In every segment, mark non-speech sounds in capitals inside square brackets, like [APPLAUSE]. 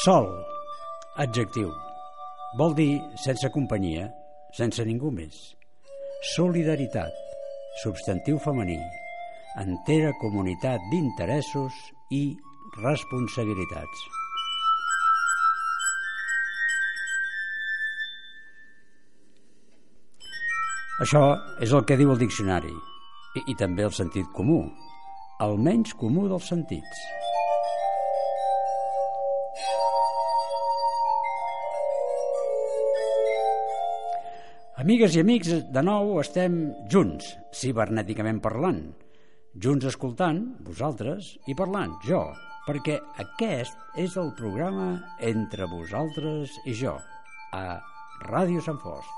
Sol, adjectiu. Vol dir sense companyia, sense ningú més. Solidaritat, substantiu femení. Entera comunitat d'interessos i responsabilitats. Això és el que diu el diccionari i, i també el sentit comú, el menys comú dels sentits. Amigues i amics, de nou estem junts, cibernèticament parlant. Junts escoltant, vosaltres, i parlant, jo, perquè aquest és el programa entre vosaltres i jo, a Ràdio Sant Fost.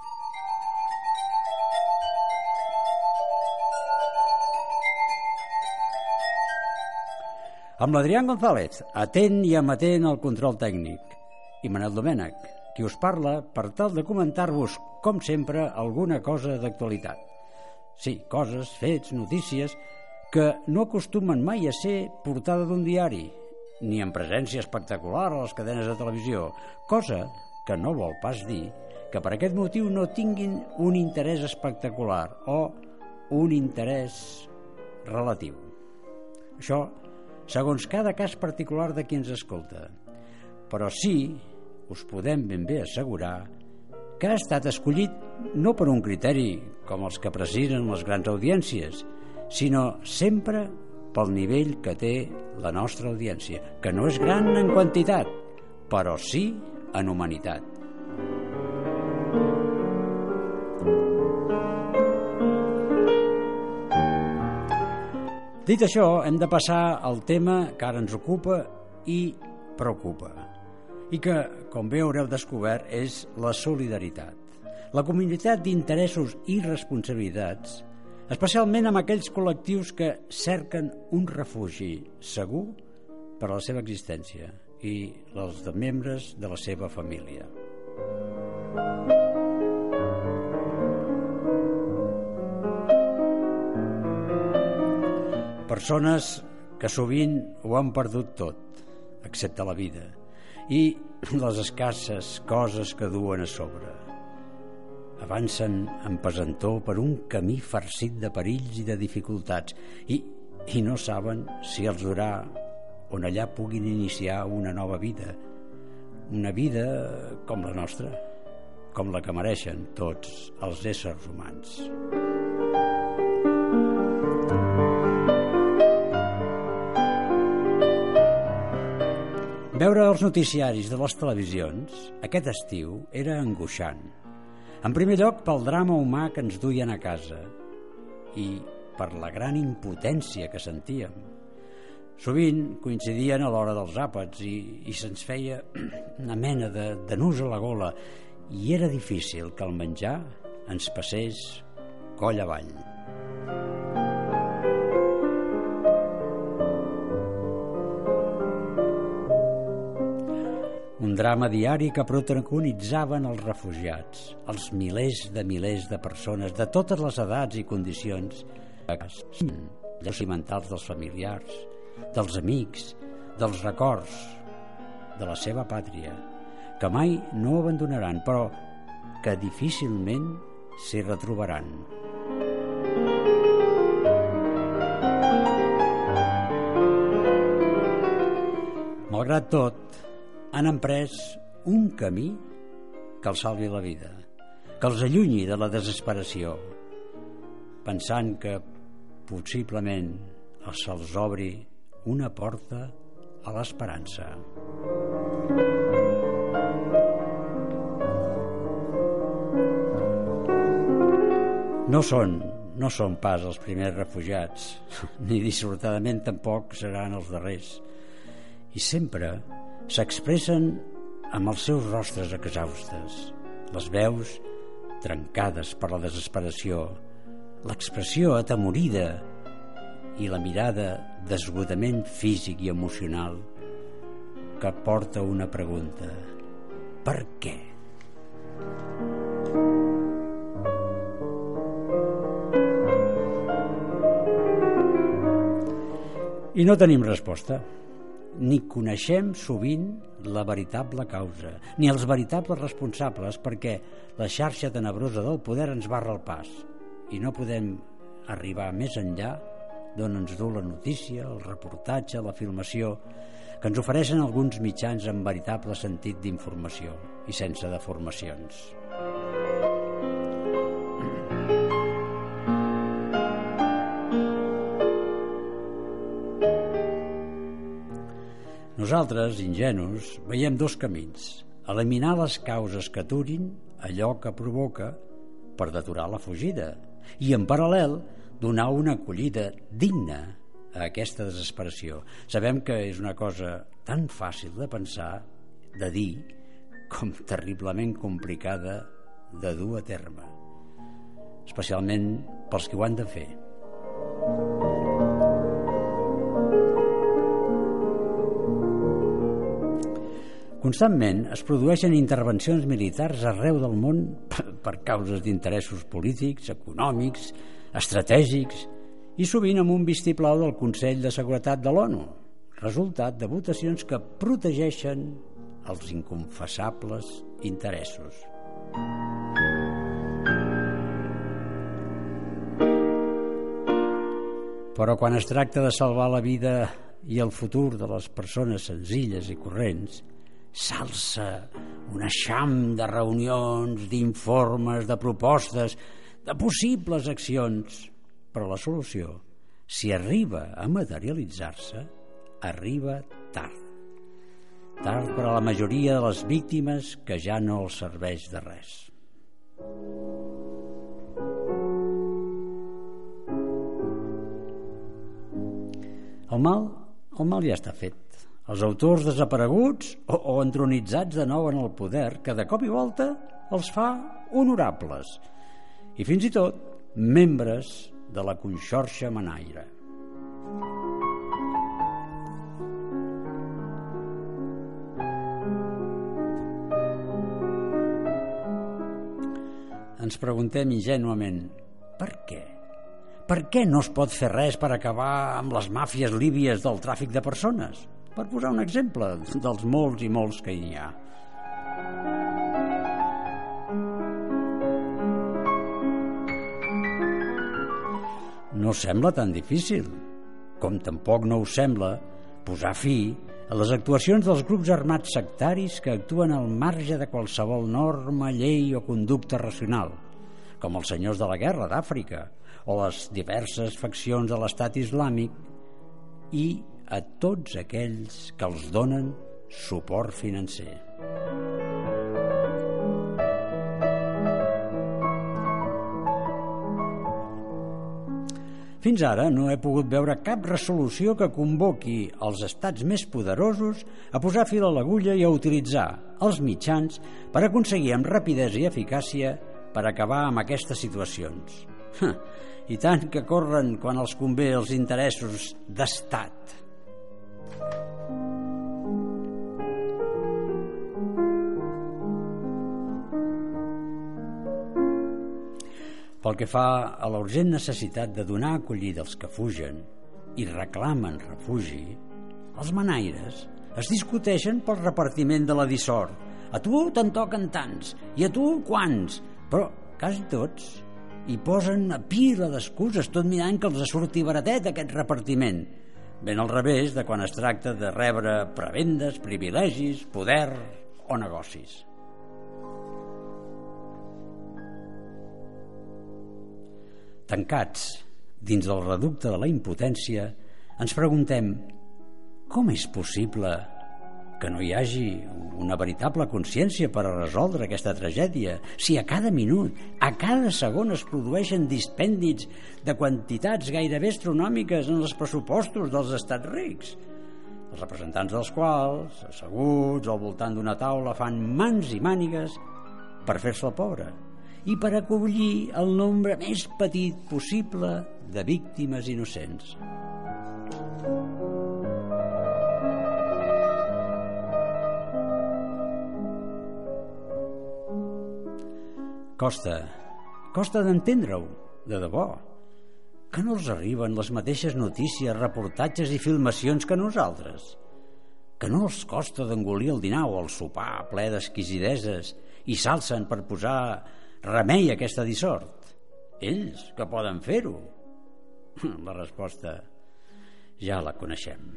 Amb l'Adrián González, atent i amatent al control tècnic, i Manel Domènech, qui us parla per tal de comentar-vos, com sempre, alguna cosa d'actualitat. Sí, coses, fets, notícies, que no acostumen mai a ser portada d'un diari, ni en presència espectacular a les cadenes de televisió, cosa que no vol pas dir que per aquest motiu no tinguin un interès espectacular o un interès relatiu. Això segons cada cas particular de qui ens escolta. Però sí us podem ben bé assegurar que ha estat escollit no per un criteri com els que presiren les grans audiències, sinó sempre pel nivell que té la nostra audiència, que no és gran en quantitat, però sí en humanitat. Dit això, hem de passar al tema que ara ens ocupa i preocupa i que, com bé haureu descobert, és la solidaritat. La comunitat d'interessos i responsabilitats, especialment amb aquells col·lectius que cerquen un refugi segur per a la seva existència i els de membres de la seva família. Persones que sovint ho han perdut tot, excepte la vida, i [LAUGHS] les escasses coses que duen a sobre. Avancen en pesantor per un camí farcit de perills i de dificultats i, i no saben si els durà on allà puguin iniciar una nova vida, una vida com la nostra, com la que mereixen tots els éssers humans. Veure els noticiaris de les televisions aquest estiu era angoixant. En primer lloc, pel drama humà que ens duien a casa i per la gran impotència que sentíem. Sovint coincidien a l'hora dels àpats i, i se'ns feia [CLEARS THROAT] una mena de, de nus a la gola i era difícil que el menjar ens passés coll avall. Drama diari que protagonitzaven els refugiats, els milers de milers de persones de totes les edats i condicions, els mentals dels familiars, dels amics, dels records, de la seva pàtria, que mai no abandonaran, però que difícilment s'hi retrobaran. Malgrat tot, han emprès un camí que els salvi la vida, que els allunyi de la desesperació, pensant que possiblement se'ls obri una porta a l'esperança. No són, no són pas els primers refugiats, [LAUGHS] ni dissortadament tampoc seran els darrers. I sempre s'expressen amb els seus rostres exhaustes, les veus trencades per la desesperació, l'expressió atemorida i la mirada d'esgotament físic i emocional que porta una pregunta. Per què? I no tenim resposta. Ni coneixem sovint la veritable causa, ni els veritables responsables, perquè la xarxa tenebrosa del poder ens barra el pas i no podem arribar més enllà d'on ens du la notícia, el reportatge, la filmació, que ens ofereixen alguns mitjans amb veritable sentit d'informació i sense deformacions. Nosaltres, ingenus, veiem dos camins. Eliminar les causes que aturin allò que provoca per deturar la fugida i, en paral·lel, donar una acollida digna a aquesta desesperació. Sabem que és una cosa tan fàcil de pensar, de dir, com terriblement complicada de dur a terme, especialment pels que ho han de fer. Constantment es produeixen intervencions militars arreu del món per causes d'interessos polítics, econòmics, estratègics i sovint amb un vistiplau del Consell de Seguretat de l'ONU, resultat de votacions que protegeixen els inconfessables interessos. Però quan es tracta de salvar la vida i el futur de les persones senzilles i corrents, s'alça un eixam de reunions, d'informes, de propostes, de possibles accions, però la solució, si arriba a materialitzar-se, arriba tard. Tard per a la majoria de les víctimes que ja no els serveix de res. El mal, el mal ja està fet els autors desapareguts o, o entronitzats de nou en el poder, que de cop i volta els fa honorables i fins i tot membres de la conxorxa manaire. Ens preguntem ingenuament per què? Per què no es pot fer res per acabar amb les màfies líbies del tràfic de persones? Per posar un exemple dels molts i molts que hi ha. No sembla tan difícil, com tampoc no us sembla posar fi a les actuacions dels grups armats sectaris que actuen al marge de qualsevol norma, llei o conducta racional, com els senyors de la guerra d'Àfrica o les diverses faccions de l'estat islàmic i a tots aquells que els donen suport financer. Fins ara no he pogut veure cap resolució que convoqui els estats més poderosos a posar fil a l'agulla i a utilitzar els mitjans per aconseguir amb rapidesa i eficàcia per acabar amb aquestes situacions. I tant que corren quan els convé els interessos d'estat. Pel que fa a la urgent necessitat de donar acollida als que fugen i reclamen refugi, els manaires es discuteixen pel repartiment de la dissort. A tu te'n toquen tants, i a tu quants, però quasi tots hi posen a pila d'excuses tot mirant que els surti baratet aquest repartiment. Ben al revés de quan es tracta de rebre prebendes, privilegis, poder o negocis. Tancats dins del reducte de la impotència, ens preguntem com és possible que no hi hagi una veritable consciència per a resoldre aquesta tragèdia si a cada minut, a cada segon es produeixen dispèndits de quantitats gairebé astronòmiques en els pressupostos dels estats rics? Els representants dels quals, asseguts al voltant d'una taula, fan mans i mànigues per fer-se el pobre i per acollir el nombre més petit possible de víctimes innocents. Costa, costa d'entendre-ho, de debò, que no els arriben les mateixes notícies, reportatges i filmacions que nosaltres. que no els costa d'engolir el dinar o el sopar ple d'exquisideses i s'alcen per posar remei a aquesta dissort? Ells, que poden fer-ho? [LAUGHS] La resposta ja la coneixem.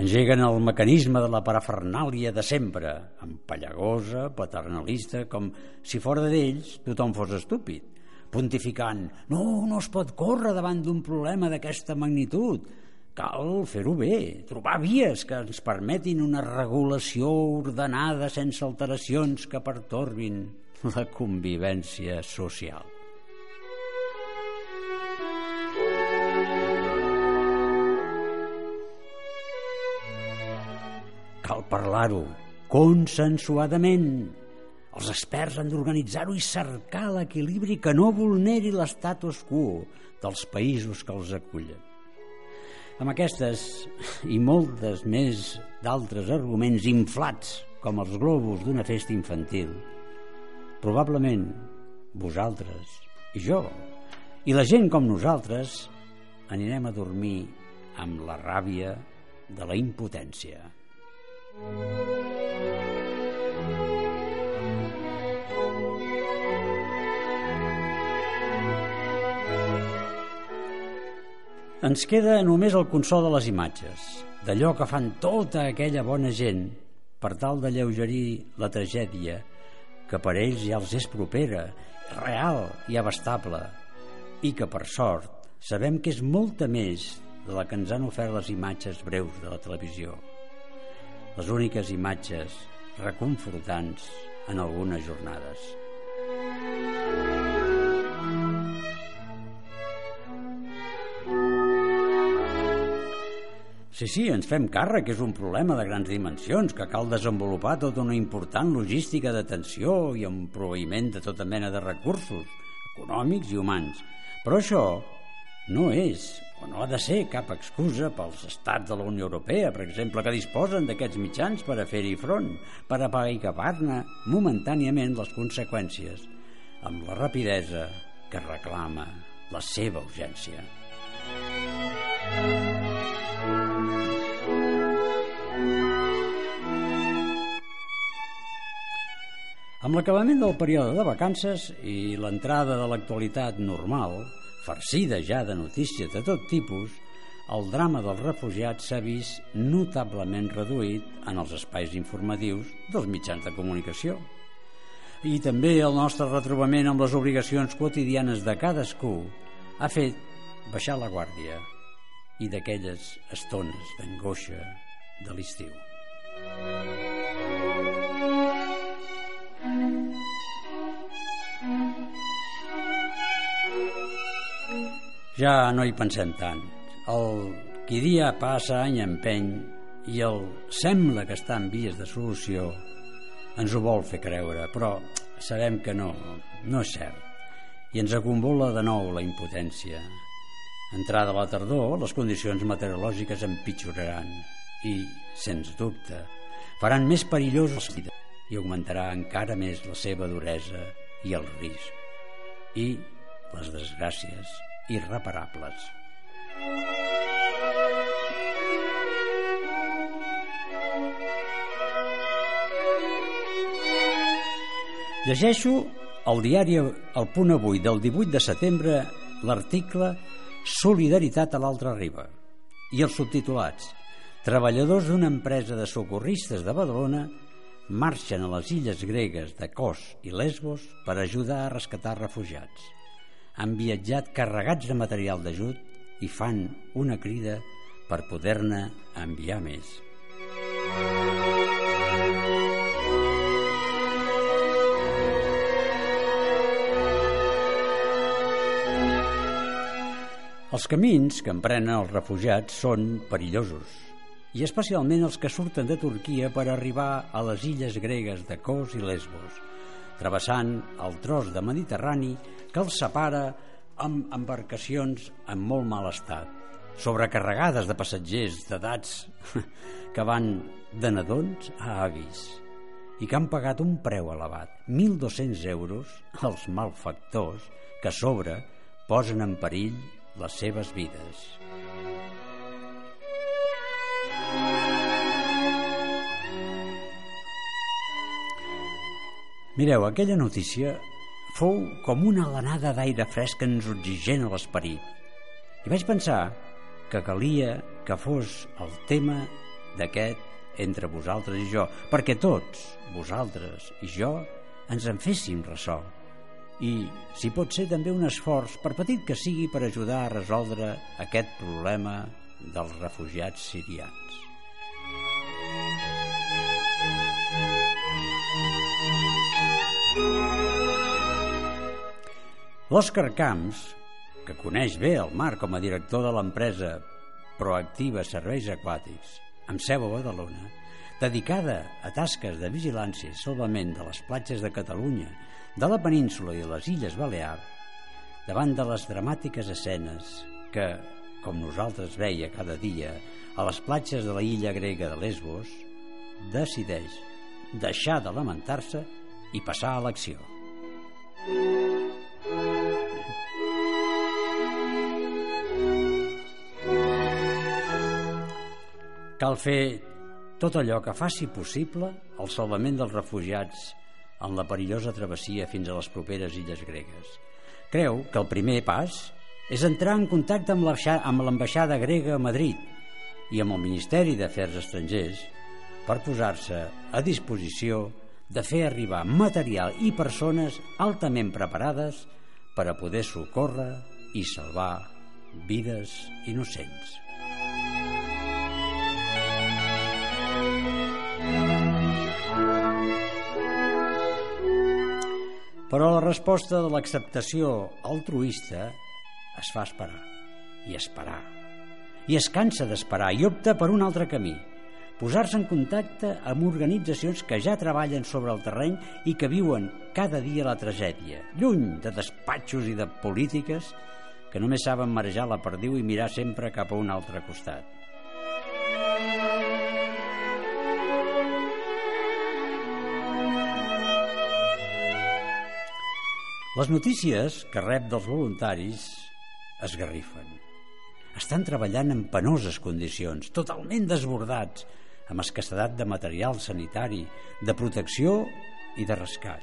Engeguen el mecanisme de la parafernàlia de sempre, empallagosa, paternalista, com si fora d'ells tothom fos estúpid, pontificant no, no es pot córrer davant d'un problema d'aquesta magnitud, cal fer-ho bé, trobar vies que ens permetin una regulació ordenada sense alteracions que pertorbin la convivència social. Cal parlar-ho consensuadament. Els experts han d'organitzar-ho i cercar l'equilibri que no vulneri l'estatus quo dels països que els acullen. Amb aquestes i moltes més d'altres arguments inflats com els globus d'una festa infantil, probablement vosaltres i jo i la gent com nosaltres anirem a dormir amb la ràbia de la impotència. Ens queda només el consol de les imatges, d'allò que fan tota aquella bona gent per tal de lleugerir la tragèdia que per ells ja els és propera, real i abastable, i que, per sort, sabem que és molta més de la que ens han ofert les imatges breus de la televisió les úniques imatges reconfortants en algunes jornades. Sí, sí, ens fem càrrec, és un problema de grans dimensions, que cal desenvolupar tota una important logística d'atenció i un proveïment de tota mena de recursos, econòmics i humans. Però això no és o no ha de ser cap excusa pels estats de la Unió Europea, per exemple, que disposen d'aquests mitjans per a fer-hi front, per a apagar-ne momentàniament les conseqüències, amb la rapidesa que reclama la seva urgència. Amb l'acabament del període de vacances i l'entrada de l'actualitat normal, farcida ja de notícies de tot tipus, el drama dels refugiats s'ha vist notablement reduït en els espais informatius dels mitjans de comunicació. I també el nostre retrobament amb les obligacions quotidianes de cadascú ha fet baixar la guàrdia i d'aquelles estones d'angoixa de l'estiu. Ja no hi pensem tant. El qui dia passa any empeny i el sembla que està en vies de solució ens ho vol fer creure, però sabem que no, no és cert. I ens acumula de nou la impotència. Entrada la tardor, les condicions meteorològiques empitjoraran i, sens dubte, faran més perillós i augmentarà encara més la seva duresa i el risc. I les desgràcies irreparables. Llegeixo al diari El Punt Avui del 18 de setembre l'article Solidaritat a l'altra riba i els subtitulats Treballadors d'una empresa de socorristes de Badalona marxen a les illes gregues de Kos i Lesbos per ajudar a rescatar refugiats han viatjat carregats de material d'ajut i fan una crida per poder-ne enviar més. Els camins que emprenen els refugiats són perillosos, i especialment els que surten de Turquia per arribar a les illes gregues de Kos i Lesbos, travessant el tros de Mediterrani que els separa amb embarcacions en molt mal estat, sobrecarregades de passatgers d'edats [LAUGHS] que van de nadons a avis i que han pagat un preu elevat, 1.200 euros, als malfactors que a sobre posen en perill les seves vides. Mireu, aquella notícia fou com una alenada d'aire fresc que ens oxigena l'esperit. I vaig pensar que calia que fos el tema d'aquest entre vosaltres i jo, perquè tots, vosaltres i jo, ens en féssim ressò. I, si pot ser, també un esforç, per petit que sigui, per ajudar a resoldre aquest problema dels refugiats sirians. L'Òscar Camps, que coneix bé el mar com a director de l'empresa Proactiva Serveis Aquàtics, amb seu a Badalona, dedicada a tasques de vigilància i salvament de les platges de Catalunya, de la península i les Illes Balears, davant de les dramàtiques escenes que, com nosaltres veia cada dia, a les platges de la illa grega de Lesbos, decideix deixar de lamentar-se i passar a l'acció. Cal fer tot allò que faci possible el salvament dels refugiats en la perillosa travessia fins a les properes illes gregues. Creu que el primer pas és entrar en contacte amb l'ambaixada grega a Madrid i amb el Ministeri d'Afers Estrangers per posar-se a disposició de fer arribar material i persones altament preparades per a poder socórrer i salvar vides innocents. Però la resposta de l'acceptació altruista es fa esperar i esperar i es cansa d'esperar i opta per un altre camí posar-se en contacte amb organitzacions que ja treballen sobre el terreny i que viuen cada dia la tragèdia, lluny de despatxos i de polítiques que només saben marejar la perdiu i mirar sempre cap a un altre costat. Les notícies que rep dels voluntaris esgarrifen. Estan treballant en penoses condicions, totalment desbordats, amb escassedat de material sanitari, de protecció i de rescat.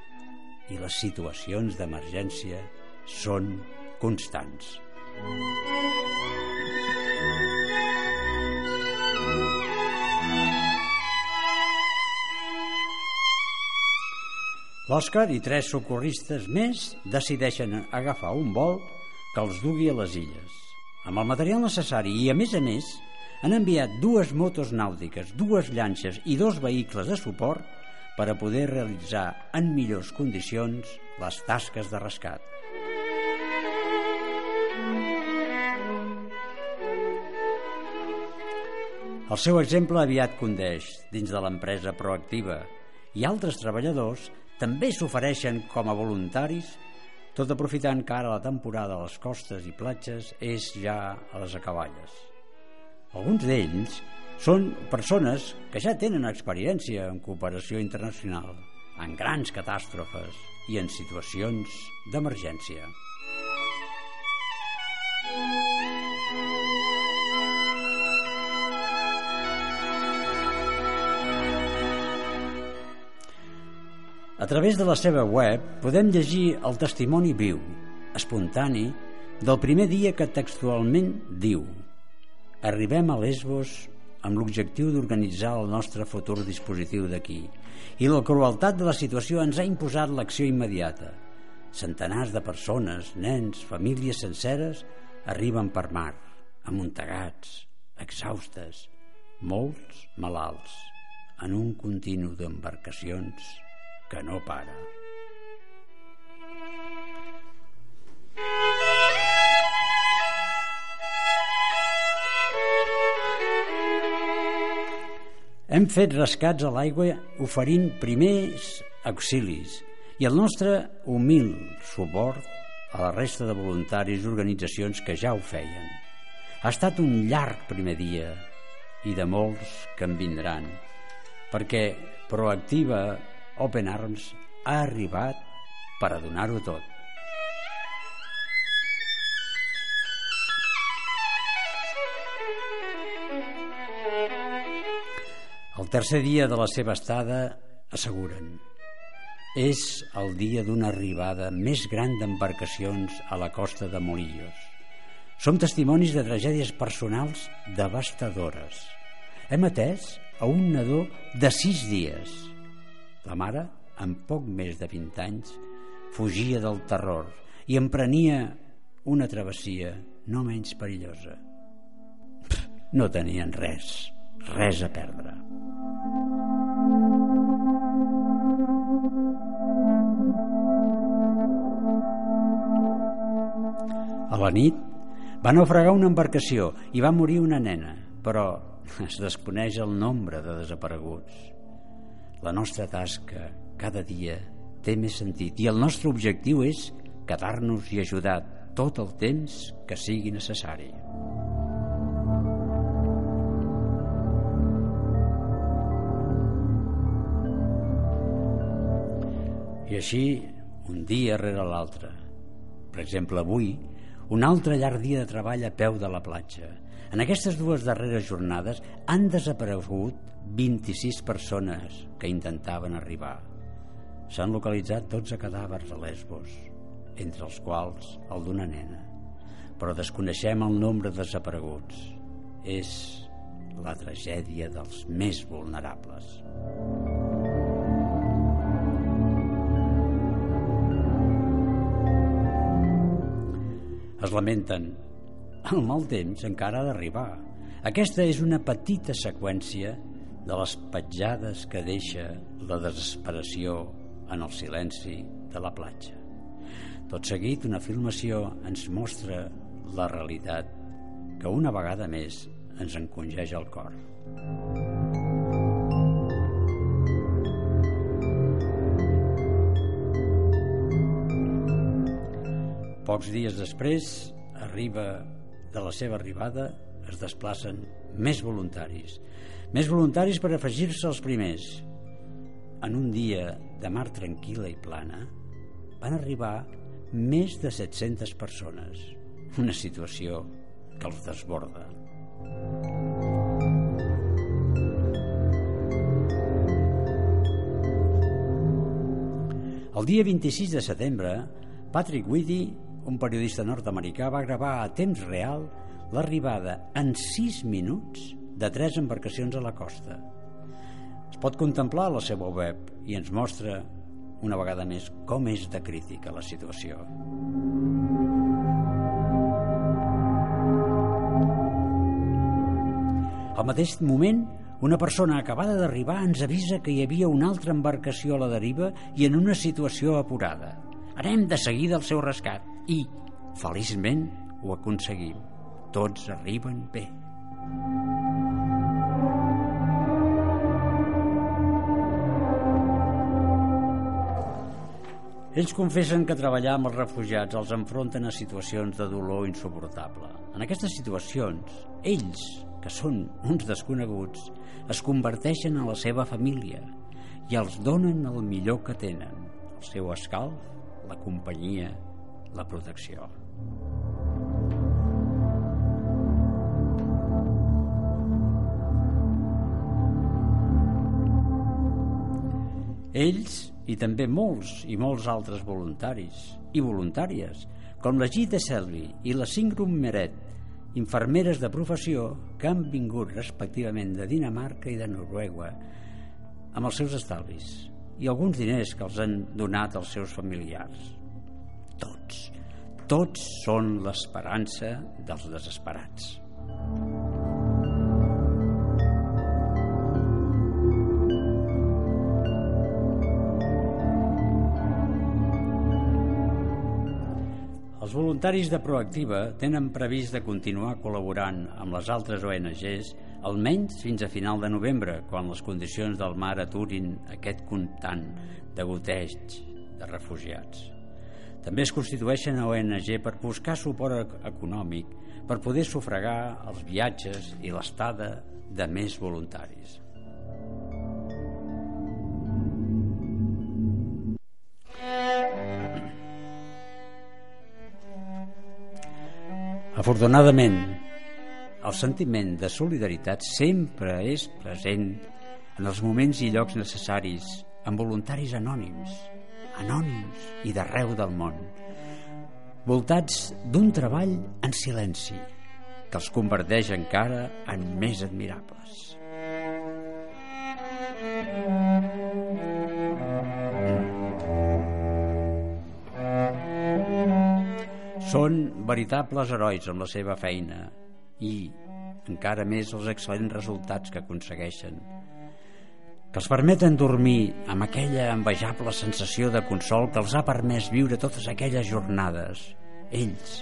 I les situacions d'emergència són constants. L'Òscar i tres socorristes més decideixen agafar un vol que els dugui a les illes. Amb el material necessari i, a més a més, han enviat dues motos nàutiques, dues llanxes i dos vehicles de suport per a poder realitzar en millors condicions les tasques de rescat. El seu exemple aviat condeix dins de l'empresa proactiva i altres treballadors també s'ofereixen com a voluntaris, tot aprofitant que ara la temporada a les costes i platges és ja a les acaballes. Alguns d'ells són persones que ja tenen experiència en cooperació internacional, en grans catàstrofes i en situacions d'emergència. A través de la seva web podem llegir el testimoni viu, espontani, del primer dia que textualment diu Arribem a Lesbos amb l'objectiu d'organitzar el nostre futur dispositiu d'aquí i la crueltat de la situació ens ha imposat l'acció immediata. Centenars de persones, nens, famílies senceres arriben per mar, amuntegats, exhaustes, molts malalts, en un continu d'embarcacions que no para. Hem fet rescats a l'aigua oferint primers auxilis i el nostre humil suport a la resta de voluntaris i organitzacions que ja ho feien. Ha estat un llarg primer dia i de molts que en vindran, perquè proactiva Open Arms ha arribat per a donar-ho tot. El tercer dia de la seva estada asseguren és el dia d'una arribada més gran d'embarcacions a la costa de Molillos. Som testimonis de tragèdies personals devastadores. Hem atès a un nadó de sis dies. La mare, amb poc més de 20 anys, fugia del terror i emprenia una travessia no menys perillosa. No tenien res, res a perdre. La nit va naufragar una embarcació i va morir una nena, però es desconeix el nombre de desapareguts. La nostra tasca cada dia té més sentit i el nostre objectiu és quedar-nos i ajudar tot el temps que sigui necessari. I així, un dia rere l'altre. Per exemple, avui, un altre llarg dia de treball a peu de la platja. En aquestes dues darreres jornades han desaparegut 26 persones que intentaven arribar. S'han localitzat 12 cadàvers a Lesbos, entre els quals el d'una nena. Però desconeixem el nombre de desapareguts. És la tragèdia dels més vulnerables. Es lamenten. El mal temps encara ha d'arribar. Aquesta és una petita seqüència de les petjades que deixa la desesperació en el silenci de la platja. Tot seguit, una filmació ens mostra la realitat que una vegada més ens encongeja el cor. Pocs dies després arriba de la seva arribada es desplacen més voluntaris. Més voluntaris per afegir-se als primers. En un dia de mar tranquil·la i plana van arribar més de 700 persones. Una situació que els desborda. El dia 26 de setembre, Patrick Whitty un periodista nord-americà va gravar a temps real l'arribada en 6 minuts de tres embarcacions a la costa. Es pot contemplar a la seva web i ens mostra una vegada més com és de crítica la situació. Al mateix moment, una persona acabada d'arribar ens avisa que hi havia una altra embarcació a la deriva i en una situació apurada. Anem de seguida al seu rescat i, feliçment, ho aconseguim. Tots arriben bé. Ells confessen que treballar amb els refugiats els enfronten a situacions de dolor insuportable. En aquestes situacions, ells, que són uns desconeguts, es converteixen en la seva família i els donen el millor que tenen, el seu escalf, la companyia la protecció. Ells i també molts i molts altres voluntaris i voluntàries, com la Gita Selvi i la Singrum Meret, infermeres de professió que han vingut respectivament de Dinamarca i de Noruega amb els seus estalvis i alguns diners que els han donat els seus familiars. Tots, tots són l'esperança dels desesperats. Els voluntaris de Proactiva tenen previst de continuar col·laborant amb les altres ONGs almenys fins a final de novembre, quan les condicions del mar aturin aquest comptant de goteig de refugiats. També es constitueixen ONG per buscar suport econòmic per poder sufragar els viatges i l'estada de més voluntaris. Afortunadament, el sentiment de solidaritat sempre és present en els moments i llocs necessaris, amb voluntaris anònims, anònims i d'arreu del món, voltats d'un treball en silenci, que els converteix encara en més admirables. Són veritables herois amb la seva feina i encara més els excel·lents resultats que aconsegueixen que els permeten dormir amb aquella envejable sensació de consol que els ha permès viure totes aquelles jornades ells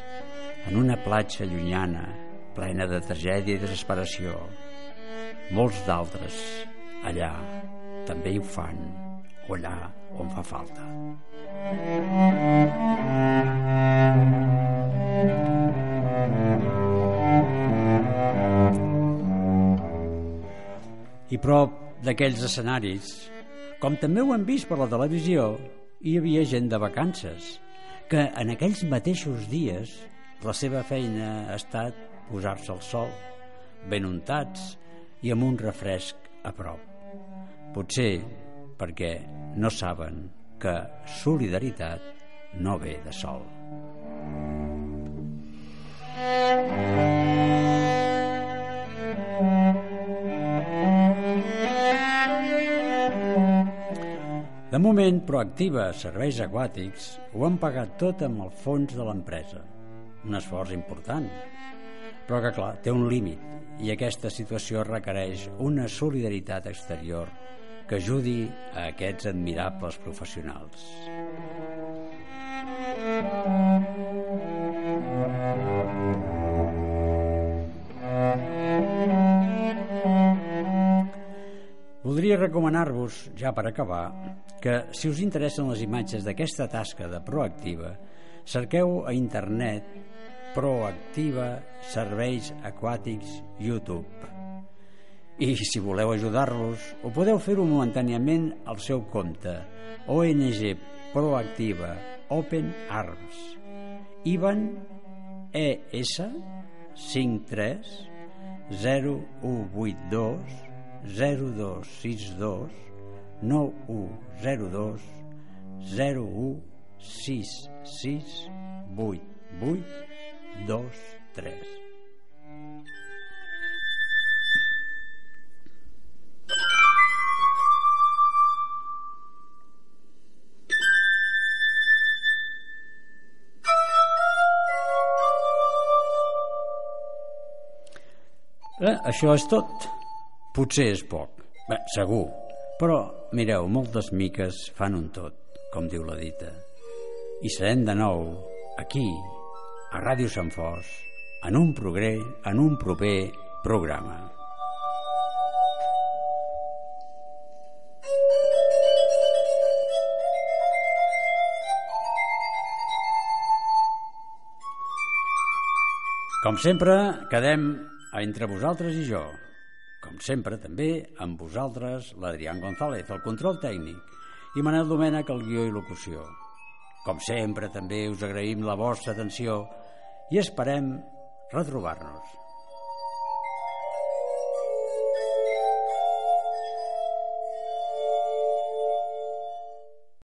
en una platja llunyana plena de tragèdia i desesperació. Molts d'altres allà també ho fan o allà on fa falta. I prop d'aquells escenaris, com també ho hem vist per la televisió, hi havia gent de vacances, que en aquells mateixos dies la seva feina ha estat posar-se al sol, ben untats i amb un refresc a prop. Potser perquè no saben que solidaritat no ve de sol. De moment, Proactiva Serveis Aquàtics ho han pagat tot amb el fons de l'empresa. Un esforç important, però que, clar, té un límit i aquesta situació requereix una solidaritat exterior que ajudi a aquests admirables professionals. Voldria recomanar-vos, ja per acabar, que si us interessen les imatges d'aquesta tasca de proactiva, cerqueu a internet Proactiva Serveis Aquàtics YouTube. I si voleu ajudar-los, ho podeu fer-ho momentàniament al seu compte ONG Proactiva Open Arms IBAN ES 53 0182 0262 9102 0166 8823 Eh, això és tot. Potser és poc. Bé, segur. Però, mireu, moltes miques fan un tot, com diu la dita. I serem de nou, aquí, a Ràdio Sant Fos, en un progré, en un proper programa. Com sempre, quedem entre vosaltres i jo. Com sempre, també, amb vosaltres, l'Adrián González, el control tècnic, i Manel Domènech, el guió i locució. Com sempre, també us agraïm la vostra atenció i esperem retrobar-nos.